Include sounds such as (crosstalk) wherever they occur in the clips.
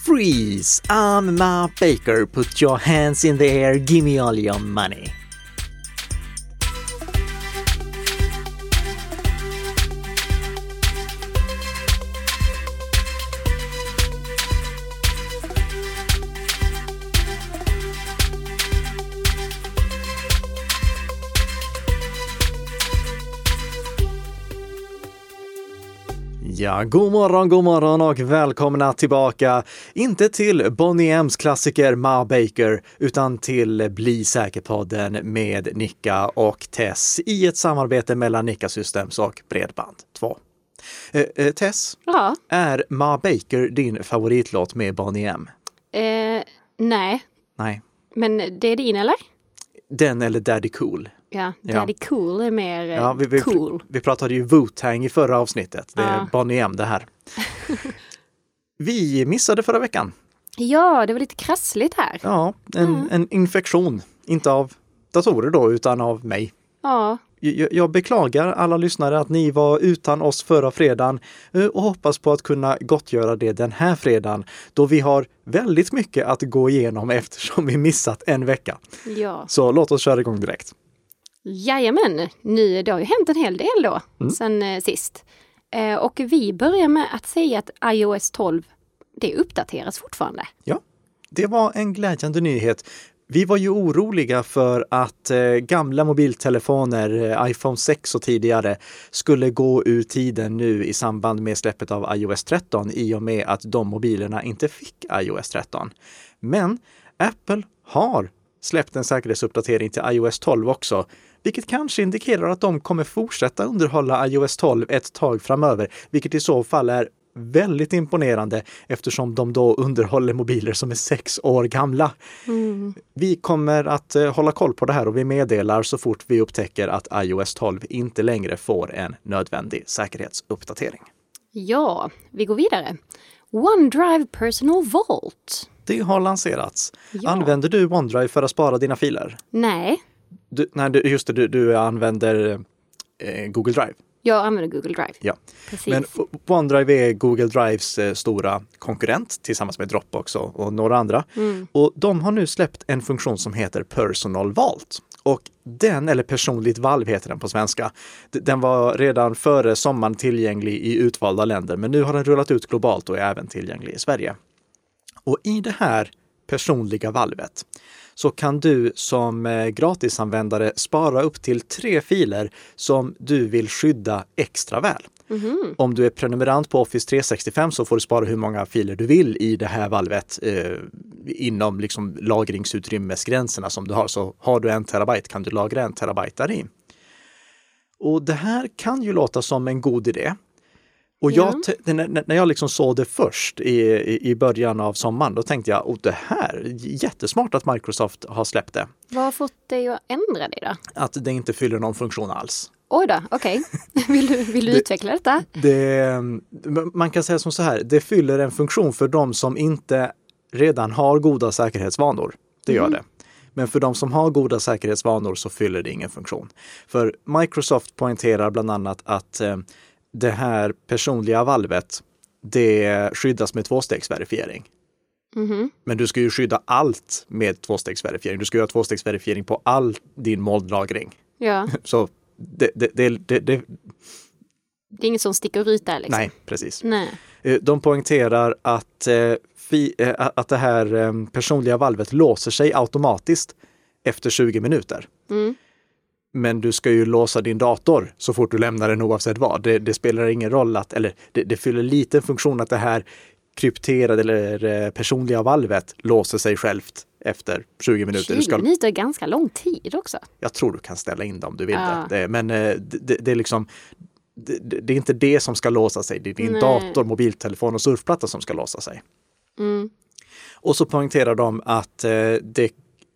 Freeze! I'm Ma Baker. Put your hands in the air. Give me all your money. Ja, god morgon, god morgon och välkomna tillbaka. Inte till Bonnie M's klassiker Ma Baker, utan till Bli säker-podden med Nicka och Tess i ett samarbete mellan Nicka Systems och Bredband2. Eh, eh, Tess, Ja. är Ma Baker din favoritlåt med Bonnie M? Eh, nej, Nej, men det är din eller? den eller Daddy Cool? Ja, Ja. Daddy Cool är mer eh, Ja, vi, vi, cool. vi pratade ju Wu-Tang i förra avsnittet. Det är Ja. Bonnie M det här. (laughs) Vi missade förra veckan. Ja, det var lite krassligt här. Ja, en, en infektion. Inte av datorer då, utan av mig. Ja, Jag, jag beklagar alla lyssnare att ni var utan oss förra fredagen eh, och hoppas på att kunna gottgöra det den här fredagen då vi har väldigt mycket att gå igenom (laughs) eftersom vi missat en vecka. ja. Så låt oss köra igång direkt. Jajamän, nu, det har ju hänt en hel del då Mm. sen eh, sist. Eh, och vi börjar med att säga att iOS 12, det uppdateras fortfarande. Ja, det var en glädjande nyhet. Vi var ju oroliga för att eh, gamla mobiltelefoner, eh, iPhone 6 och tidigare, skulle gå ur tiden nu i samband med släppet av iOS 13 i och med att de mobilerna inte fick iOS 13. Men Apple har släppt en säkerhetsuppdatering till iOS 12 också, vilket kanske indikerar att de kommer fortsätta underhålla iOS 12 ett tag framöver, vilket i så fall är väldigt imponerande eftersom de då underhåller mobiler som är sex år gamla. Vi kommer att eh, hålla koll på det här och vi meddelar så fort vi upptäcker att iOS 12 inte längre får en nödvändig säkerhetsuppdatering. Ja, vi går vidare. OneDrive Personal Vault. Det har lanserats. Ja. Använder du OneDrive för att spara dina filer? Nej, Du, nej, du, just det, du, du använder eh, Google Drive. jag använder Google Drive. Ja. Precis. Men OneDrive är Google Drives eh, stora konkurrent tillsammans med Dropbox och, och några andra. Och de har nu släppt en funktion som heter Personal Vault. Och den, eller personligt valv heter den på svenska, den var redan före sommaren tillgänglig i utvalda länder, men nu har den rullat ut globalt och är även tillgänglig i Sverige. Och i det här personliga valvet så kan du som eh, gratisanvändare spara upp till tre filer som du vill skydda extra väl. Om du är prenumerant på Office 365 så får du spara hur många filer du vill i det här valvet eh, inom liksom lagringsutrymmesgränserna som du har. Så har du en terabyte kan du lagra en terabyte där i. Och det här kan ju låta som en god idé. Och jag, Ja. t- när, jag liksom såg det först i, i, början av sommaren, då tänkte jag, oh, det här, jättesmart att Microsoft har släppt det. Vad har fått dig att ändra dig då? Att det inte fyller någon funktion alls. Oj då, okej. (laughs) vill du, vill du utveckla detta? Det, man kan säga som så här, det fyller en funktion för de som inte redan har goda säkerhetsvanor. Det gör det. Men för de som har goda säkerhetsvanor så fyller det ingen funktion. För Microsoft poängterar bland annat att eh, det här personliga valvet, det skyddas med tvåstegsverifiering. Men du ska ju skydda allt med tvåstegsverifiering. Du ska göra tvåstegsverifiering på all din molnlagring. Ja, (laughs) Så det, det, det, det, det det är inget som sticker ut där liksom. nej, precis. Nej. Eh, De poängterar att, eh, eh, att det här personliga valvet låser sig automatiskt efter 20 minuter. Men du ska ju låsa din dator så fort du lämnar den oavsett vad. Det, det spelar ingen roll att, eller det, det fyller liten funktion att det här krypterade eller eh, personliga valvet låser sig självt efter 20 minuter. Du 20 ska, minuter är ganska lång tid också. jag tror du kan ställa in det om du vill Ja. det. Men eh, det, det, det är liksom det, är inte det som ska låsa sig. Det är din Nej. dator, mobiltelefon och surfplatta som ska låsa sig. Och så poängterar de att eh, det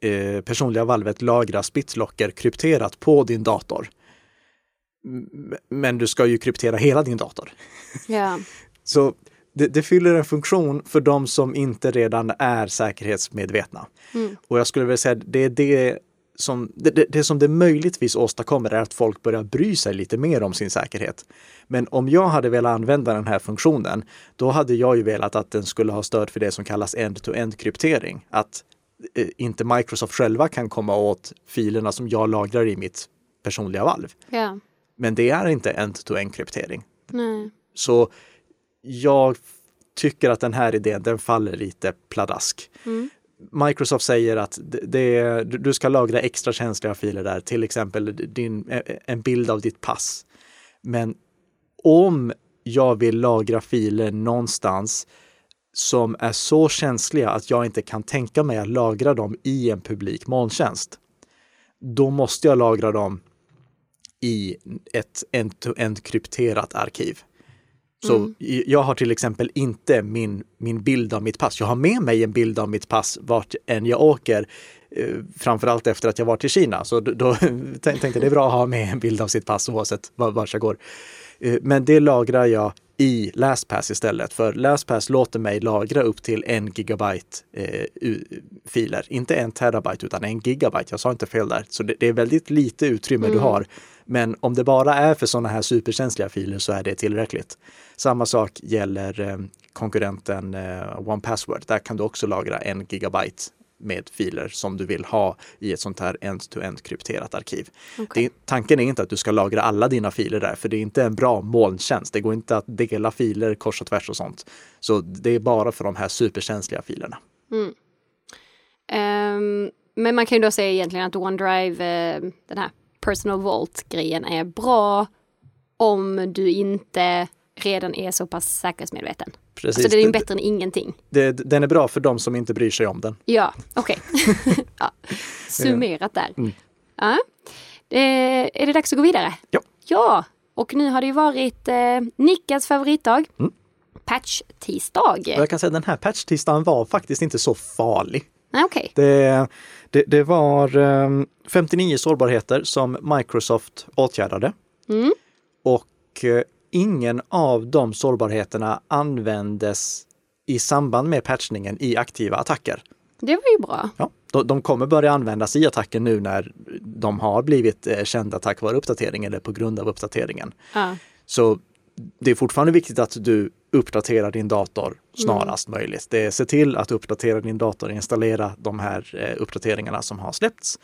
eh, personliga valvet lagrar BitLocker krypterat på din dator. Men du ska ju kryptera hela din dator. Ja. (laughs) Så det, det fyller en funktion för de som inte redan är säkerhetsmedvetna. Och jag skulle vilja säga att det är det som, det, det, det som det möjligtvis åstadkommer är att folk börjar bry sig lite mer om sin säkerhet. Men om jag hade velat använda den här funktionen, då hade jag ju velat att den skulle ha stöd för det som kallas end-to-end kryptering. Att inte Microsoft själva kan komma åt filerna som jag lagrar i mitt personliga valv. Ja. Men det är inte end-to-end kryptering. Nej. Så jag tycker att den här idén, den faller lite pladask. Mm. Microsoft säger att det, det, du ska lagra extra känsliga filer där, till exempel din, en bild av ditt pass. Men om jag vill lagra filer någonstans som är så känsliga att jag inte kan tänka mig att lagra dem i en publik molntjänst, då måste jag lagra dem i ett end-to-end krypterat arkiv. Så Mm. jag har till exempel inte min, min bild av mitt pass. Jag har med mig en bild av mitt pass vart än jag åker. Eh, framförallt efter att jag varit i Kina. Så då, (laughs) tänkte jag det är bra att ha med en bild av sitt pass oavsett var- vart jag går. Eh, men det lagrar jag i LastPass istället. För LastPass låter mig lagra upp till en gigabyte eh, filer. Inte en terabyte utan en gigabyte. Jag sa inte fel där. Så det, det är väldigt lite utrymme du har. Men om det bara är för sådana här superkänsliga filer så är det tillräckligt. Samma sak gäller eh, konkurrenten eh, OnePassword. Där kan du också lagra en gigabyte med filer som du vill ha i ett sånt här end-to-end krypterat arkiv. Okej. Det, tanken är inte att du ska lagra alla dina filer där, för det är inte en bra molntjänst. Det går inte att dela filer kors och tvärs och sånt. Så det är bara för de här superkänsliga filerna. Ehm, men man kan ju då säga egentligen att OneDrive, eh, den här personal vault-grejen är bra om du inte redan är så pass säkerhetsmedveten. Precis. Alltså det är ju bättre än ingenting. det, den är bra för de som inte bryr sig om den. Ja, okej. (laughs) ja. Summerat där. Mm. Ja. Eh, är det dags att gå vidare? Ja. Ja, och nu har det ju varit eh, Nickas favoritdag. Mm. Patch-tisdag. Jag kan säga att den här patch-tisdagen var faktiskt inte så farlig. Nej, okej. Det, det, det var eh, 59 sårbarheter som Microsoft åtgärdade. Mm. Och eh, ingen av de sårbarheterna användes i samband med patchningen i aktiva attacker. Det var ju bra. Ja, de, de kommer börja användas i attacken nu när de har blivit eh, kända tack vare uppdatering eller på grund av uppdateringen. Ja. Så det är fortfarande viktigt att du uppdaterar din dator snarast möjligt. Det är, se till att uppdatera din dator och installera de här eh, uppdateringarna som har släppts.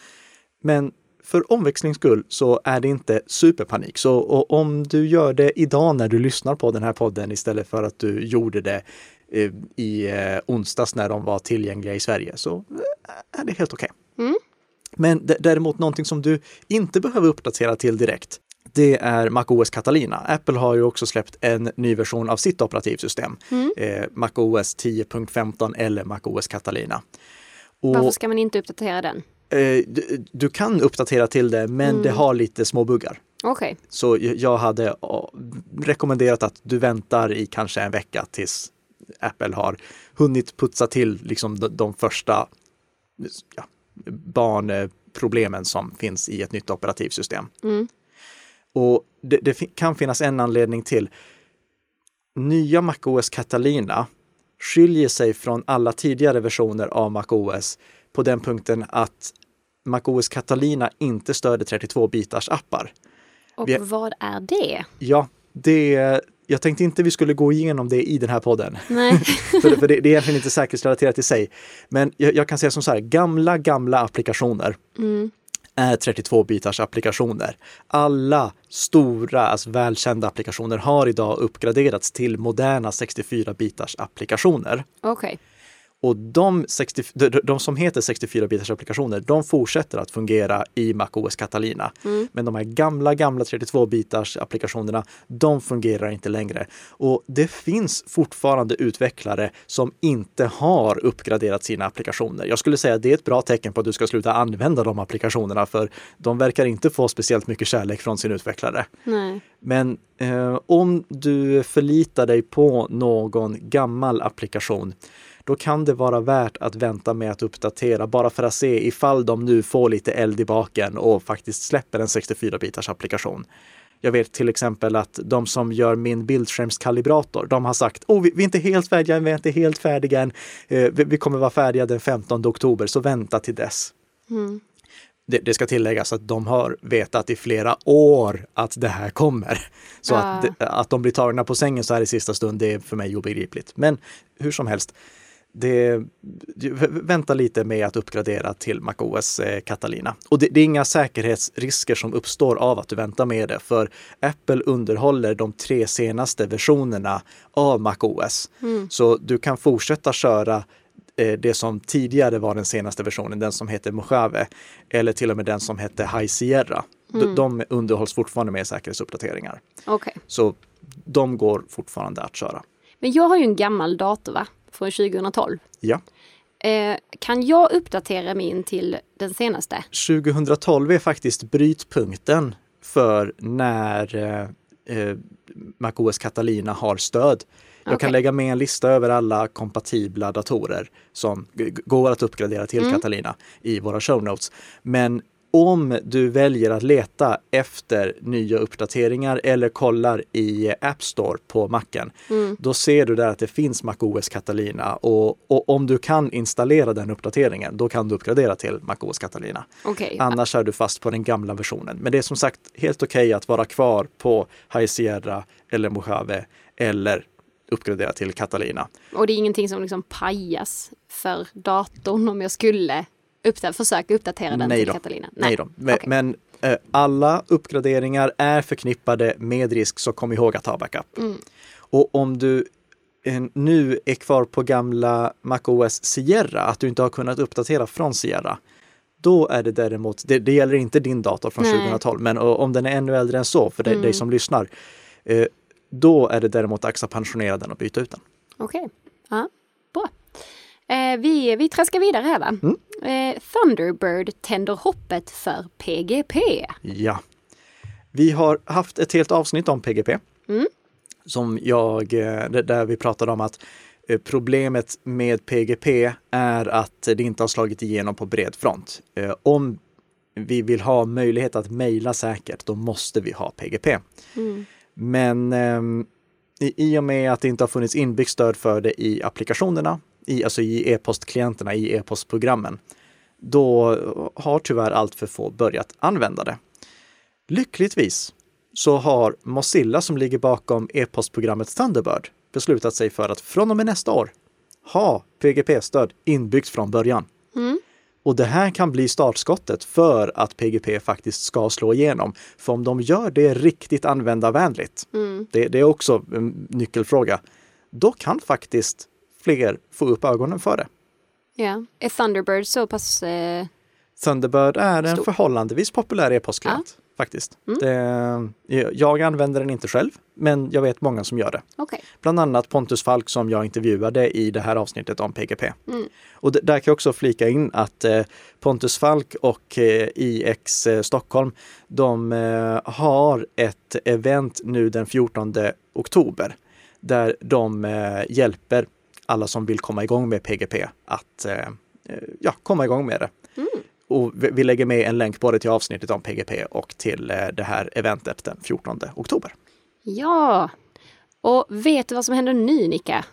Men för omväxlings skull så är det inte superpanik. Så och om du gör det idag när du lyssnar på den här podden istället för att du gjorde det eh, i eh, onsdags när de var tillgängliga i Sverige så eh, är det helt okej. Mm. Men däremot någonting som du inte behöver uppdatera till direkt, det är MacOS Catalina. Apple har ju också släppt en ny version av sitt operativsystem, Mm. eh, MacOS 10.15 eller MacOS Catalina. Och, Varför ska man inte uppdatera den? Eh, du, du kan uppdatera till det, men Mm. det har lite små buggar. Okej. Så jag- hade eh, rekommenderat att du väntar i kanske en vecka tills Apple har hunnit putsa till liksom de, de första ja, barnproblemen som finns i ett nytt operativsystem. Mm. Och det, det kan finnas en anledning till. Nya MacOS Catalina skiljer sig från alla tidigare versioner av MacOS på den punkten att MacOS Catalina inte stöder 32-bitars appar. Och Vi- vad är det? Ja, det, jag tänkte inte vi skulle gå igenom det i den här podden. Nej. (laughs) för, för det, det är egentligen inte säkerhetsrelaterat i sig. Men jag, jag kan säga som så här, gamla, gamla applikationer Mm. är 32-bitars applikationer. Alla stora, alltså välkända applikationer har idag uppgraderats till moderna 64-bitars applikationer. Okej. Och de, 60, de, de som heter 64-bitars applikationer, de fortsätter att fungera i MacOS Catalina. Mm. Men de här gamla, gamla 32-bitars applikationerna, de fungerar inte längre. Och det finns fortfarande utvecklare som inte har uppgraderat sina applikationer. Jag skulle säga att det är ett bra tecken på att du ska sluta använda de applikationerna, för de verkar inte få speciellt mycket kärlek från sin utvecklare. Nej. Men eh, om du förlitar dig på någon gammal applikation, då kan det vara värt att vänta med att uppdatera bara för att se ifall de nu får lite eld i baken och faktiskt släpper en 64-bitars applikation. Jag vet till exempel att de som gör min bildskärmskalibrator, de har sagt oh, vi, vi är inte helt färdiga, vi är inte helt färdiga än. Eh, vi, kommer vara färdiga den 15 oktober, så vänta till dess. Mm. det, det, ska tilläggas att de har vetat i flera år att det här kommer. Så ja. att, att de blir tagna på sängen så här i sista stund, det är för mig obegripligt. Men hur som helst, det, vänta lite med att uppgradera till MacOS eh, Catalina. Och det, det, är inga säkerhetsrisker som uppstår av att du väntar med det, för Apple underhåller de tre senaste versionerna av MacOS. Mm. Så du kan fortsätta köra eh, det som tidigare var den senaste versionen, den som heter Mojave, eller till och med den som hette High Sierra. Mm. De, de underhålls fortfarande med säkerhetsuppdateringar. Okay. Så de går fortfarande att köra. Men jag har ju en gammal dator va? Från 2012. Ja. Eh, kan jag uppdatera min till den senaste? 2012 är faktiskt brytpunkten för när eh, eh MacOS Catalina har stöd. Jag okay. kan lägga med en lista över alla kompatibla datorer som går att uppgradera till mm. Catalina i våra show notes. Men om du väljer att leta efter nya uppdateringar eller kollar i App Store på macken, mm. då ser du där att det finns MacOS Catalina och, och, om du kan installera den uppdateringen, då kan du uppgradera till MacOS Catalina. Okay. Annars är du fast på den gamla versionen. Men det är som sagt helt okej okay att vara kvar på High Sierra eller Mojave eller uppgradera till Catalina. Och det är ingenting som liksom pajas för datorn om jag skulle uppda försöka uppdatera den Nej till Catalina? Nej, Nej då. Men, okay. men eh, alla uppgraderingar är förknippade med risk, så kom ihåg att ha backup. Mm. Och om du eh, nu är kvar på gamla MacOS Sierra, att du inte har kunnat uppdatera från Sierra, då är det däremot, det, det gäller inte din dator från Nej. 2012, men om den är ännu äldre än så, för dig, mm. dig som lyssnar, eh, då är det däremot dags att pensionera den och byta ut den. Okej, okay. ja, bra. Eh, vi, vi traskar vidare här va? Mm. Eh, Thunderbird tänder hoppet för PGP. Ja. Vi har haft ett helt avsnitt om PGP. Mm. Som jag, eh, där vi pratade om att eh, problemet med PGP är att det inte har slagit igenom på bred front. Eh, om vi vill ha möjlighet att mejla säkert, då måste vi ha PGP. Mm. Men ehm, i och med att det inte har funnits inbyggt stöd för det i applikationerna i, alltså i e-postklienterna, i e-postprogrammen, då har tyvärr allt för få börjat använda det. Lyckligtvis så har Mozilla som ligger bakom e-postprogrammet Thunderbird beslutat sig för att från och med nästa år ha PGP-stöd inbyggt från början. Mm. Och det här kan bli startskottet för att PGP faktiskt ska slå igenom. För om de gör det riktigt användarvänligt, mm. det, det, är också en nyckelfråga, då kan faktiskt fler få upp ögonen för det. Ja, är Thunderbird så pass eh, Thunderbird är en stor. förhållandevis populär e-postklient. Ja. Faktiskt. Mm. Det, jag använder den inte själv, men jag vet många som gör det. Okay. Bland annat Pontus Falk som jag intervjuade i det här avsnittet om PGP. Mm. Och där kan jag också flika in att eh, Pontus Falk och eh, IX eh, Stockholm, de eh, har ett event nu den 14 oktober där de eh, hjälper alla som vill komma igång med PGP att eh, eh, ja, komma igång med det. Mm. Och vi lägger med en länk både till avsnittet om PGP och till eh, det här eventet den 14 oktober. Ja, och vet du vad som händer nu Nika?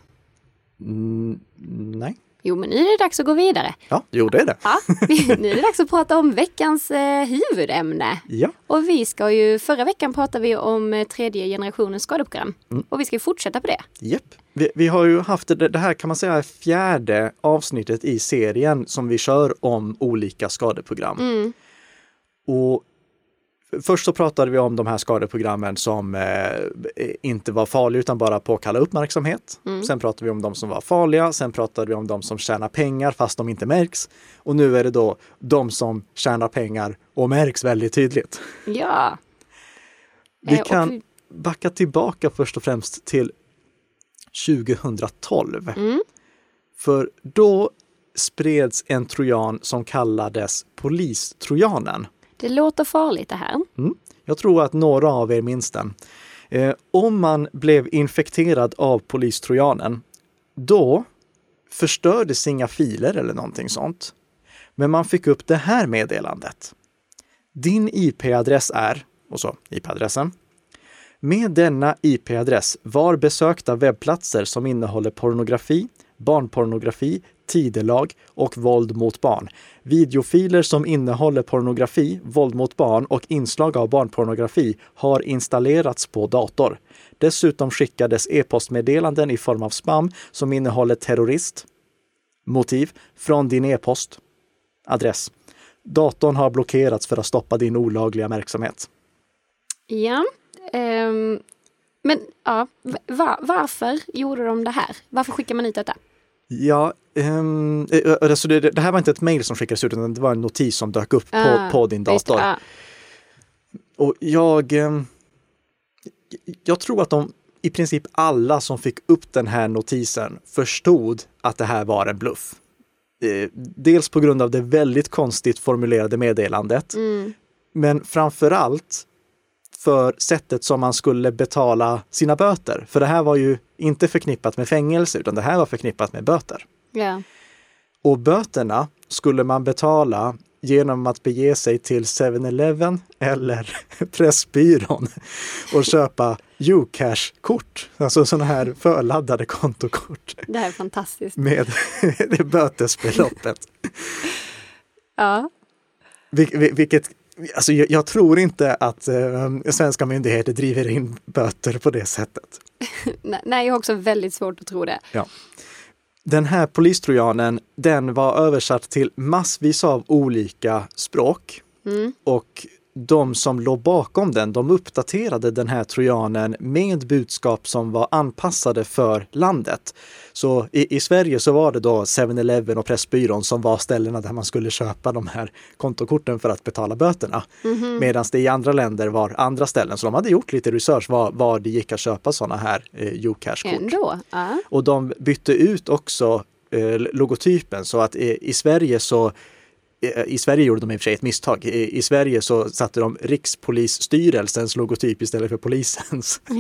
Mm, nej. Jo, men nu är det dags att gå vidare. Ja, jo det är det. Ja, nu är det dags att prata om veckans eh, huvudämne. Ja. Och vi ska ju, förra veckan pratade vi om eh, tredje generationens skadeprogram. Mm. Och vi ska fortsätta på det. Japp. Vi, vi, har ju haft det, det här kan man säga fjärde avsnittet i serien som vi kör om olika skadeprogram. Mm. Och Först så pratade vi om de här skadeprogrammen som eh, inte var farliga utan bara påkalla uppmärksamhet. Mm. Sen pratade vi om de som var farliga. Sen pratade vi om de som tjänar pengar fast de inte märks. Och nu är det då de som tjänar pengar och märks väldigt tydligt. Ja. Vi eh, kan vi... backa tillbaka först och främst till 2012. Mm. För då spreds en trojan som kallades polistrojanen. Det låter farligt det här. Mm. Jag tror att några av er minns den. Eh, om man blev infekterad av polistrojanen, då förstördes inga filer eller någonting sånt. Men man fick upp det här meddelandet. Din IP-adress är, och så IP-adressen. Med denna IP-adress var besökta webbplatser som innehåller pornografi, barnpornografi, tidelag och våld mot barn. Videofiler som innehåller pornografi, våld mot barn och inslag av barnpornografi har installerats på dator. Dessutom skickades e-postmeddelanden i form av spam som innehåller terrorist, motiv från din e-post, adress. Datorn har blockerats för att stoppa din olagliga verksamhet. Ja, Um, men ja, va, varför gjorde de det här? Varför skickar man ut detta? Ja, um, alltså det, det, här var inte ett mejl som skickades ut, utan det var en notis som dök upp ah, på, på din dator. Det, ah. Och jag, um, jag tror att de i princip alla som fick upp den här notisen förstod att det här var en bluff. Eh, dels på grund av det väldigt konstigt formulerade meddelandet, mm. men framför allt för sättet som man skulle betala sina böter. För det här var ju inte förknippat med fängelse, utan det här var förknippat med böter. Yeah. Och böterna skulle man betala genom att bege sig till 7-Eleven eller (laughs) Pressbyrån och köpa Ucash-kort, alltså sådana här förladdade kontokort. Det här är fantastiskt. Med (laughs) det bötesbeloppet. ja. Vil vilket, alltså jag, jag, tror inte att eh, svenska myndigheter driver in böter på det sättet. (laughs) Nej, jag har också väldigt svårt att tro det. Ja. Den här polistrojanen, den var översatt till massvis av olika språk. Mm. Och de som låg bakom den, de uppdaterade den här trojanen med budskap som var anpassade för landet. Så i, i Sverige så var det då 7-Eleven och Pressbyrån som var ställena där man skulle köpa de här kontokorten för att betala böterna. Mm -hmm. Medan det i andra länder var andra ställen. Så de hade gjort lite research var, var det gick att köpa sådana här eh, Ucash-kort. Uh. Och de bytte ut också eh, logotypen så att i, i Sverige så i Sverige gjorde de i och för sig ett misstag. I, I, Sverige så satte de Rikspolisstyrelsens logotyp istället för polisens. (laughs)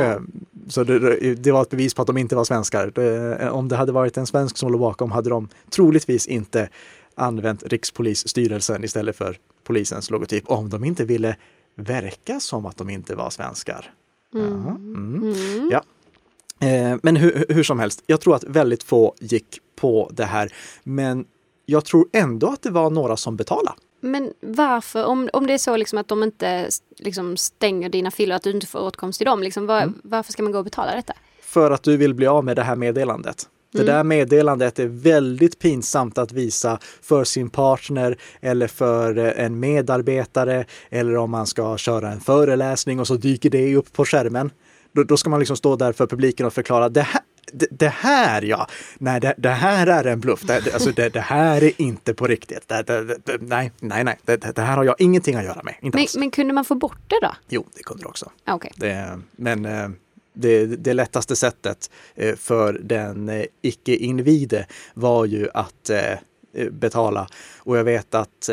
Eh, så det, det, var ett bevis på att de inte var svenskar. Det, om det hade varit en svensk som låg bakom hade de troligtvis inte använt Rikspolisstyrelsen istället för polisens logotyp om de inte ville verka som att de inte var svenskar. Mm. Mm. Mm. Ja. Eh, men hur, hur som helst, jag tror att väldigt få gick på det här. Men jag tror ändå att det var några som betalade. Men varför, om, om det är så liksom att de inte liksom stänger dina filer, att du inte får åtkomst till dem, liksom, var, mm. varför ska man gå och betala detta? För att du vill bli av med det här meddelandet. Det mm. där meddelandet är väldigt pinsamt att visa för sin partner eller för eh, en medarbetare eller om man ska köra en föreläsning och så dyker det upp på skärmen. Då, då ska man liksom stå där för publiken och förklara det här, det, här ja, nej det, det, här är en bluff. Det, alltså det, det här är inte på riktigt. nej, nej, nej, det, här har jag ingenting att göra med. Inte men, men kunde man få bort det då? Jo, det kunde du också. Okay. men eh, det, det lättaste sättet eh, för den eh, icke-invide var ju att betala. Och jag vet att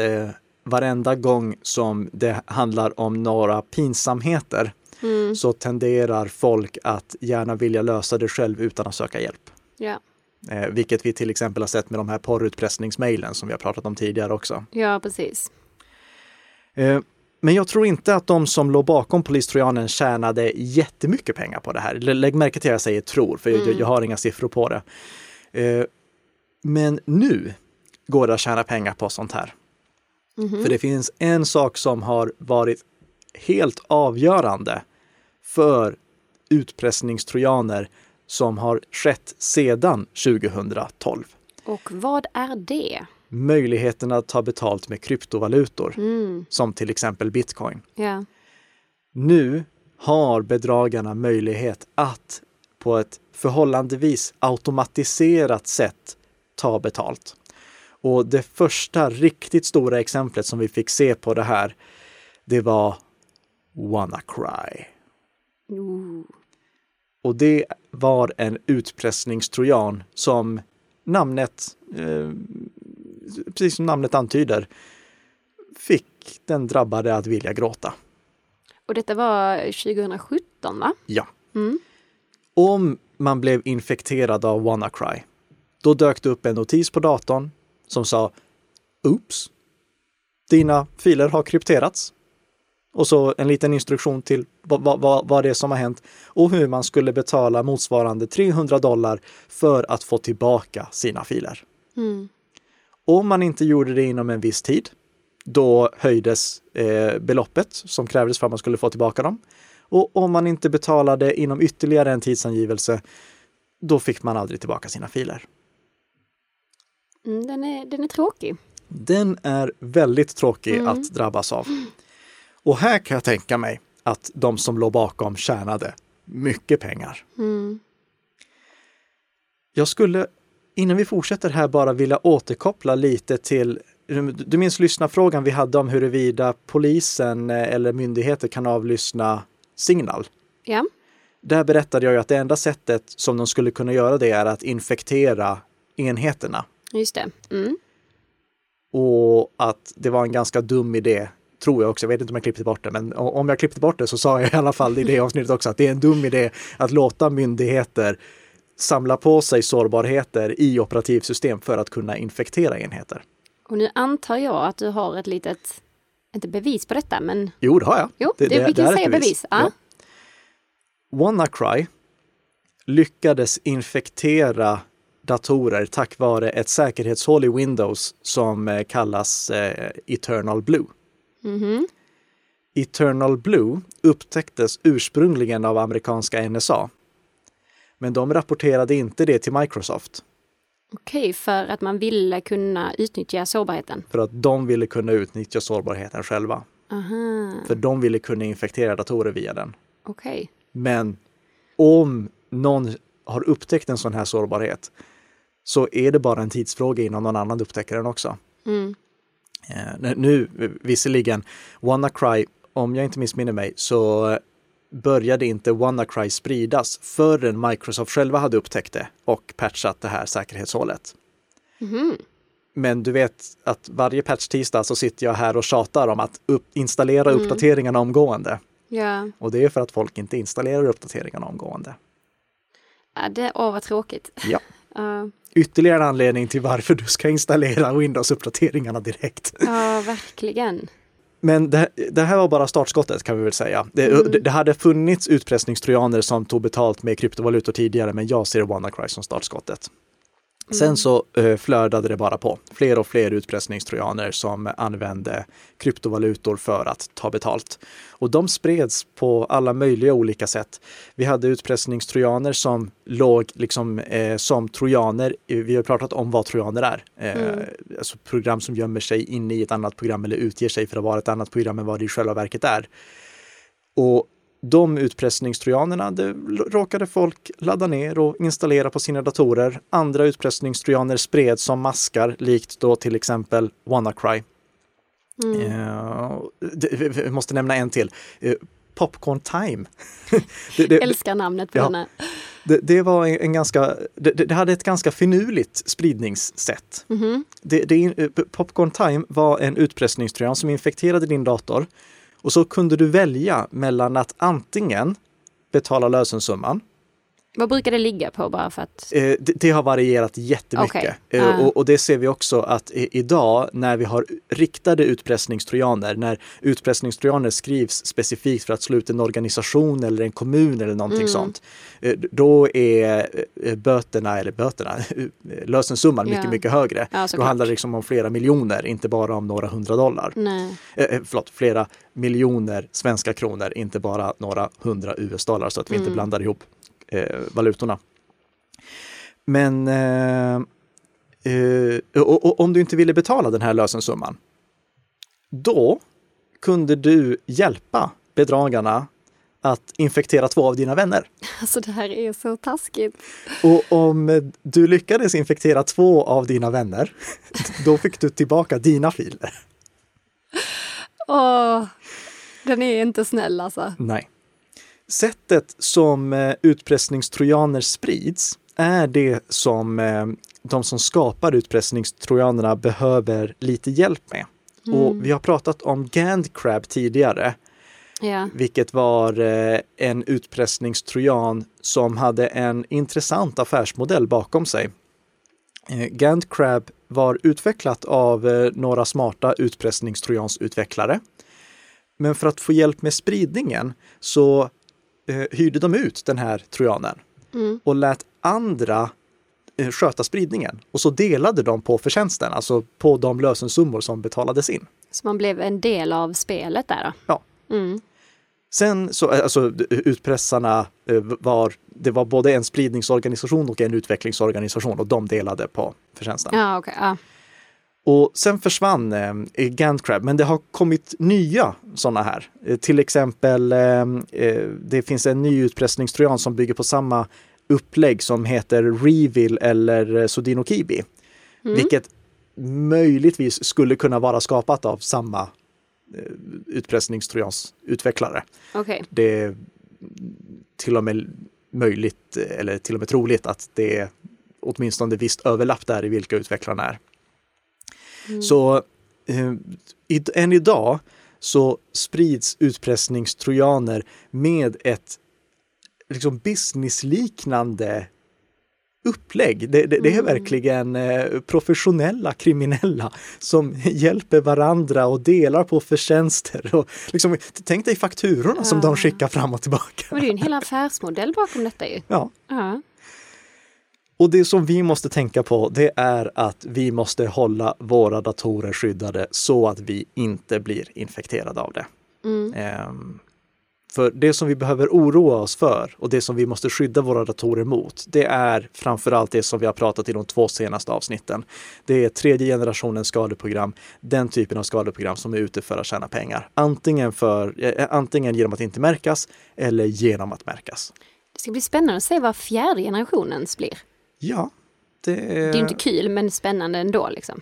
varenda gång som det handlar om några pinsamheter mm. så tenderar folk att gärna vilja lösa det själv utan att söka hjälp. Ja. Eh, vilket vi till exempel har sett med de här porrutpressningsmejlen som vi har pratat om tidigare också. Ja, precis. Eh, men jag tror inte att de som låg bakom polistrojanen tjänade jättemycket pengar på det här. Lägg märke till att jag säger tror, för mm. jag, jag, har inga siffror på det. Eh, men nu går det att tjäna pengar på sånt här. Mm -hmm. För det finns en sak som har varit helt avgörande för utpressningstrojaner som har skett sedan 2012. Och vad är det? Möjligheten att ta betalt med kryptovalutor, mm. som till exempel bitcoin. Yeah. Nu har bedragarna möjlighet att på ett förhållandevis automatiserat sätt ta betalt. Och det första riktigt stora exemplet som vi fick se på det här, det var WannaCry. Ooh. Och det var en utpressningstrojan som namnet, eh, precis som namnet antyder, fick den drabbade att vilja gråta. Och detta var 2017 va? Ja. Mm. Om man blev infekterad av WannaCry, då dök det upp en notis på datorn som sa Oops! Dina filer har krypterats. Och så en liten instruktion till vad, vad, vad det är som har hänt och hur man skulle betala motsvarande 300 dollar för att få tillbaka sina filer. Om man inte gjorde det inom en viss tid, då höjdes eh, beloppet som krävdes för att man skulle få tillbaka dem. Och om man inte betalade inom ytterligare en tidsangivelse, då fick man aldrig tillbaka sina filer. Mm, den, är, den är tråkig. Den är väldigt tråkig att drabbas av. Och här kan jag tänka mig att de som låg bakom tjänade mycket pengar. Jag skulle, innan vi fortsätter här, bara vilja återkoppla lite till du minns lyssnarfrågan vi hade om huruvida polisen eh, eller myndigheter kan avlyssna signal. Ja. Där berättade jag ju att det enda sättet som de skulle kunna göra det är att infektera enheterna. Just det. Mm. Och att det var en ganska dum idé, tror jag också. Jag vet inte om jag klippte bort det, men om jag klippte bort det så sa jag i alla fall i det avsnittet också att det är en dum idé att låta myndigheter samla på sig sårbarheter i operativsystem för att kunna infektera enheter. Och nu antar jag att du har ett litet, inte bevis på detta, men Jo, det har jag. jo, det, vi är kan ett säga bevis. Ja. Ja. WannaCry lyckades infektera datorer tack vare ett säkerhetshål i Windows som eh, kallas eh, Eternal Blue. Mhm. Eternal Blue upptäcktes ursprungligen av amerikanska NSA. Men de rapporterade inte det till Microsoft Okej, för att man ville kunna utnyttja sårbarheten. för att de ville kunna utnyttja sårbarheten själva. Aha, För de ville kunna infektera datorer via den. okej. Men om någon har upptäckt en sån här sårbarhet så är det bara en tidsfråga innan någon annan upptäcker den också. Mm. Eh, nu, visserligen, WannaCry, om jag inte missminner mig, så började inte WannaCry spridas förrän Microsoft själva hade upptäckt det och patchat det här säkerhetshålet. Mhm. Men du vet att varje patch-tisdag så sitter jag här och tjatar om att upp, installera uppdateringarna omgående. Ja, Och det är för att folk inte installerar uppdateringarna omgående. Ja, det, åh vad tråkigt. Ja. (laughs) Ja, Ytterligare en anledning till varför du ska installera Windows-uppdateringarna direkt. ja, verkligen. Men det, det här var bara startskottet kan vi väl säga. Det, det, det hade funnits utpressningstrojaner som tog betalt med kryptovalutor tidigare, men jag ser WannaCry som startskottet. Sen så eh, flödade det bara på. Fler och fler utpressningstrojaner som använde kryptovalutor för att ta betalt. Och de spreds på alla möjliga olika sätt. Vi hade utpressningstrojaner som låg liksom eh, som trojaner. Vi har pratat om vad trojaner är. Eh, Alltså program som gömmer sig inne i ett annat program eller utger sig för att vara ett annat program än vad det i själva verket är. Och de utpressningstrojanerna, det råkade folk ladda ner och installera på sina datorer. Andra utpressningstrojaner spreds som maskar, likt då till exempel WannaCry. Eh, det- vi- måste nämna en till. Eh, Popcorn Time. (laughs) det, det, Älskar namnet på Ja. denna. det, det var en, ganska, det, det hade ett ganska finurligt spridningssätt. Det, det, Popcorn Time var en utpressningstrojan som infekterade din dator och så kunde du välja mellan att antingen betala lösensumman, vad brukar det ligga på bara för att... eh, det, det har varierat jättemycket. Okej. Eh, Ah. och, och det ser vi också att i, idag när vi har riktade utpressningstrojaner, när utpressningstrojaner skrivs specifikt för att slå ut en organisation eller en kommun eller någonting Mm. sånt, eh, då är böterna, eller böterna, (laughs) lösensumman mycket, Ja. mycket högre. Ja, Då handlar det liksom om flera miljoner, inte bara om några hundra dollar. Nej. Eh, förlåt, flera miljoner svenska kronor, inte bara några hundra US-dollar så att vi inte blandar ihop eh, valutorna. Men eh, eh, och, och, om du inte ville betala den här lösensumman, då kunde du hjälpa bedragarna att infektera två av dina vänner. Alltså det här är så taskigt. Och om du lyckades infektera två av dina vänner, (laughs) då fick du tillbaka dina filer. Åh, den är inte snäll alltså. Nej. Sättet som eh, utpressningstrojaner sprids är det som eh, de som skapar utpressningstrojanerna behöver lite hjälp med. Och vi har pratat om Gandcrab tidigare, Ja. vilket var eh, en utpressningstrojan som hade en intressant affärsmodell bakom sig. Gandcrab var utvecklat av några smarta utpressningstrojansutvecklare. Men för att få hjälp med spridningen så eh, hyrde de ut den här trojanen och lät andra eh, sköta spridningen och så delade de på förtjänsten, alltså på de lösensummor som betalades in. Så man blev en del av spelet där då? Ja. Mm. Sen så, eh, alltså utpressarna eh, var, det var både en spridningsorganisation och en utvecklingsorganisation och de delade på förtjänsten. Ja, okay, ja. Och sen försvann eh, Gantcrab, men det har kommit nya sådana här. Eh, till exempel, eh, eh, det finns en ny utpressningstrojan som bygger på samma upplägg som heter Revil eller Sodino Kibi. Mm. Vilket möjligtvis skulle kunna vara skapat av samma eh, utpressningstrojans utvecklare. Okay. Det är till och med möjligt, eller till och med troligt att det är åtminstone visst överlapp där i vilka utvecklarna är. Mm. Så eh, än idag så sprids utpressningstrojaner med ett liksom businessliknande upplägg. Det, det, det är mm. verkligen eh, professionella kriminella som hjälper varandra och delar på förtjänster. Och liksom, tänk dig fakturorna ja. som de skickar fram och tillbaka. Men det är ju en hel affärsmodell bakom detta ju. Ja. ja. Och det som vi måste tänka på, det är att vi måste hålla våra datorer skyddade så att vi inte blir infekterade av det. Mm. Um, för det som vi behöver oroa oss för och det som vi måste skydda våra datorer mot, det är framförallt det som vi har pratat i de två senaste avsnitten. Det är tredje generationens skadeprogram, den typen av skadeprogram som är ute för att tjäna pengar. Antingen, för, eh, antingen genom att inte märkas eller genom att märkas. Det ska bli spännande att se vad fjärde generationens blir. Ja. Det är, det är inte kul men spännande ändå. Liksom.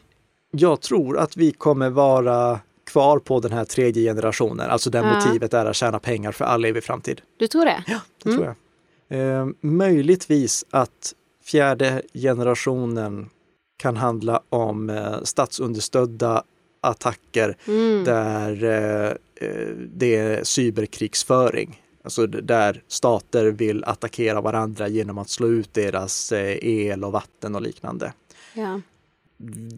Jag tror att vi kommer vara kvar på den här tredje generationen, alltså där ja. motivet är att tjäna pengar för all evig framtid. Du tror det? Ja, det mm. tror jag. Eh, möjligtvis att fjärde generationen kan handla om eh, statsunderstödda attacker mm. där eh, eh det är cyberkrigsföring. Alltså där stater vill attackera varandra genom att slå ut deras eh, el och vatten och liknande. Ja.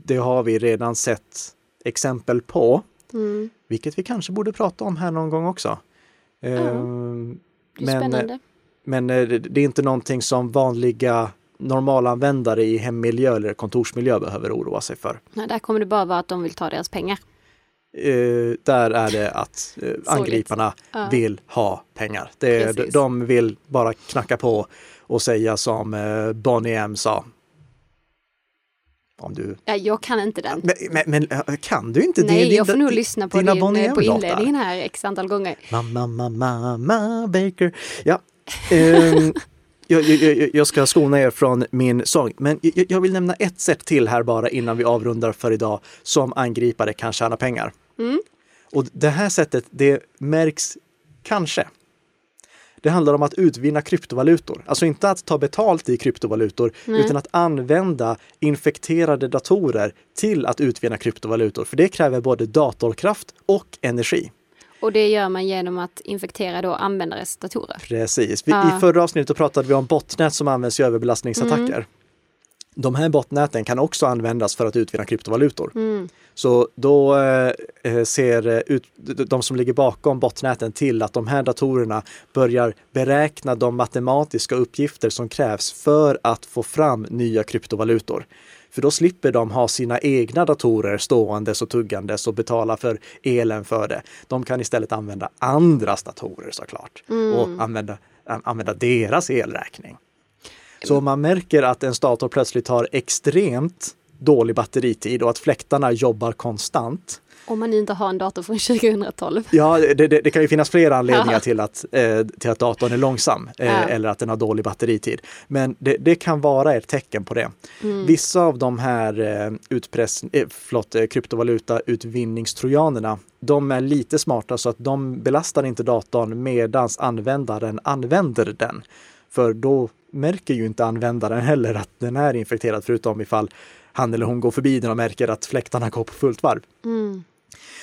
Det har vi redan sett exempel på, mm. vilket vi kanske borde prata om här någon gång också. Är men, men eh, det är inte någonting som vanliga normalanvändare i hemmiljö eller kontorsmiljö behöver oroa sig för. Nej, där kommer det bara vara att de vill ta deras pengar. Uh, där är det att uh, angriparna uh. vill ha pengar. Det, de, de vill bara knacka på och säga som uh, Bonnie M sa. Om du... Ja, jag kan inte den. Men, men, men kan du inte? Nej, din, jag får nog lyssna på, din, på inledningen här x antal gånger. Mamma, mamma, mamma, Baker. Ja. Um, (laughs) jag, jag, jag, ska skona er från min sång, men jag, jag, vill nämna ett sätt till här bara innan vi avrundar för idag som angripare kan tjäna pengar. Mm. Och det här sättet, det märks kanske. Det handlar om att utvinna kryptovalutor, alltså inte att ta betalt i kryptovalutor, Nej. utan att använda infekterade datorer till att utvinna kryptovalutor. För det kräver både datorkraft och energi. Och det gör man genom att infektera då användares datorer. Precis. Vi, ja. I förra avsnittet pratade vi om botnät som används i överbelastningsattacker. Mm. De här botnäten kan också användas för att utvinna kryptovalutor. Mm. Så då eh, ser eh, ut, de som ligger bakom botnäten till att de här datorerna börjar beräkna de matematiska uppgifter som krävs för att få fram nya kryptovalutor. För då slipper de ha sina egna datorer ståendes och tuggandes och betala för elen för det. De kan istället använda andras datorer såklart mm. och använda, använda deras elräkning. Så om man märker att en dator plötsligt har extremt dålig batteritid och att fläktarna jobbar konstant, om man inte har en dator från (laughs) 2012. Ja, det, det, det kan ju finnas flera anledningar till att, eh, till att datorn är långsam eh, ja. eller att den har dålig batteritid. Men det, det kan vara ett tecken på det. Mm. Vissa av de här eh, utpress, eh, förlåt, eh, kryptovalutautvinningstrojanerna, de är lite smarta så att de belastar inte datorn medans användaren använder den. För då märker ju inte användaren heller att den är infekterad förutom ifall han eller hon går förbi den och märker att fläktarna går på fullt varv. Mm.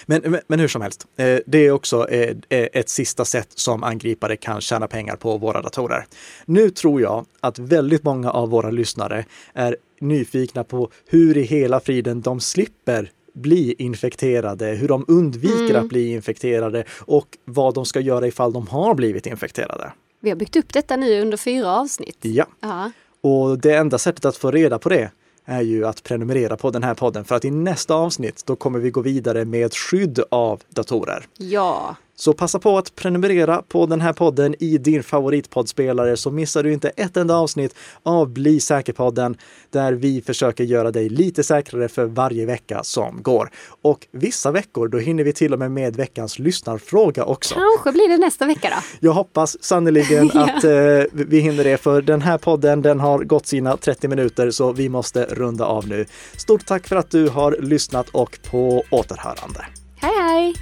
Men, men, hur som helst, eh, det är också eh, eh, ett sista sätt som angripare kan tjäna pengar på våra datorer. Nu tror jag att väldigt många av våra lyssnare är nyfikna på hur i hela friden de slipper bli infekterade, hur de undviker mm. att bli infekterade och vad de ska göra ifall de har blivit infekterade. Vi har byggt upp detta nu under fyra avsnitt. Ja. Aha. Och det enda sättet att få reda på det är ju att prenumerera på den här podden för att i nästa avsnitt då kommer vi gå vidare med skydd av datorer. Ja. Så passa på att prenumerera på den här podden i din favoritpoddspelare så missar du inte ett enda avsnitt av Bli säker-podden där vi försöker göra dig lite säkrare för varje vecka som går. Och vissa veckor då hinner vi till och med med veckans lyssnarfråga också. Kanske blir det nästa vecka då. Jag hoppas sannerligen (laughs) Ja. att eh, vi hinner det för den här podden den har gått sina 30 minuter så vi måste runda av nu. Stort tack för att du har lyssnat och på återhörande. Hej hej!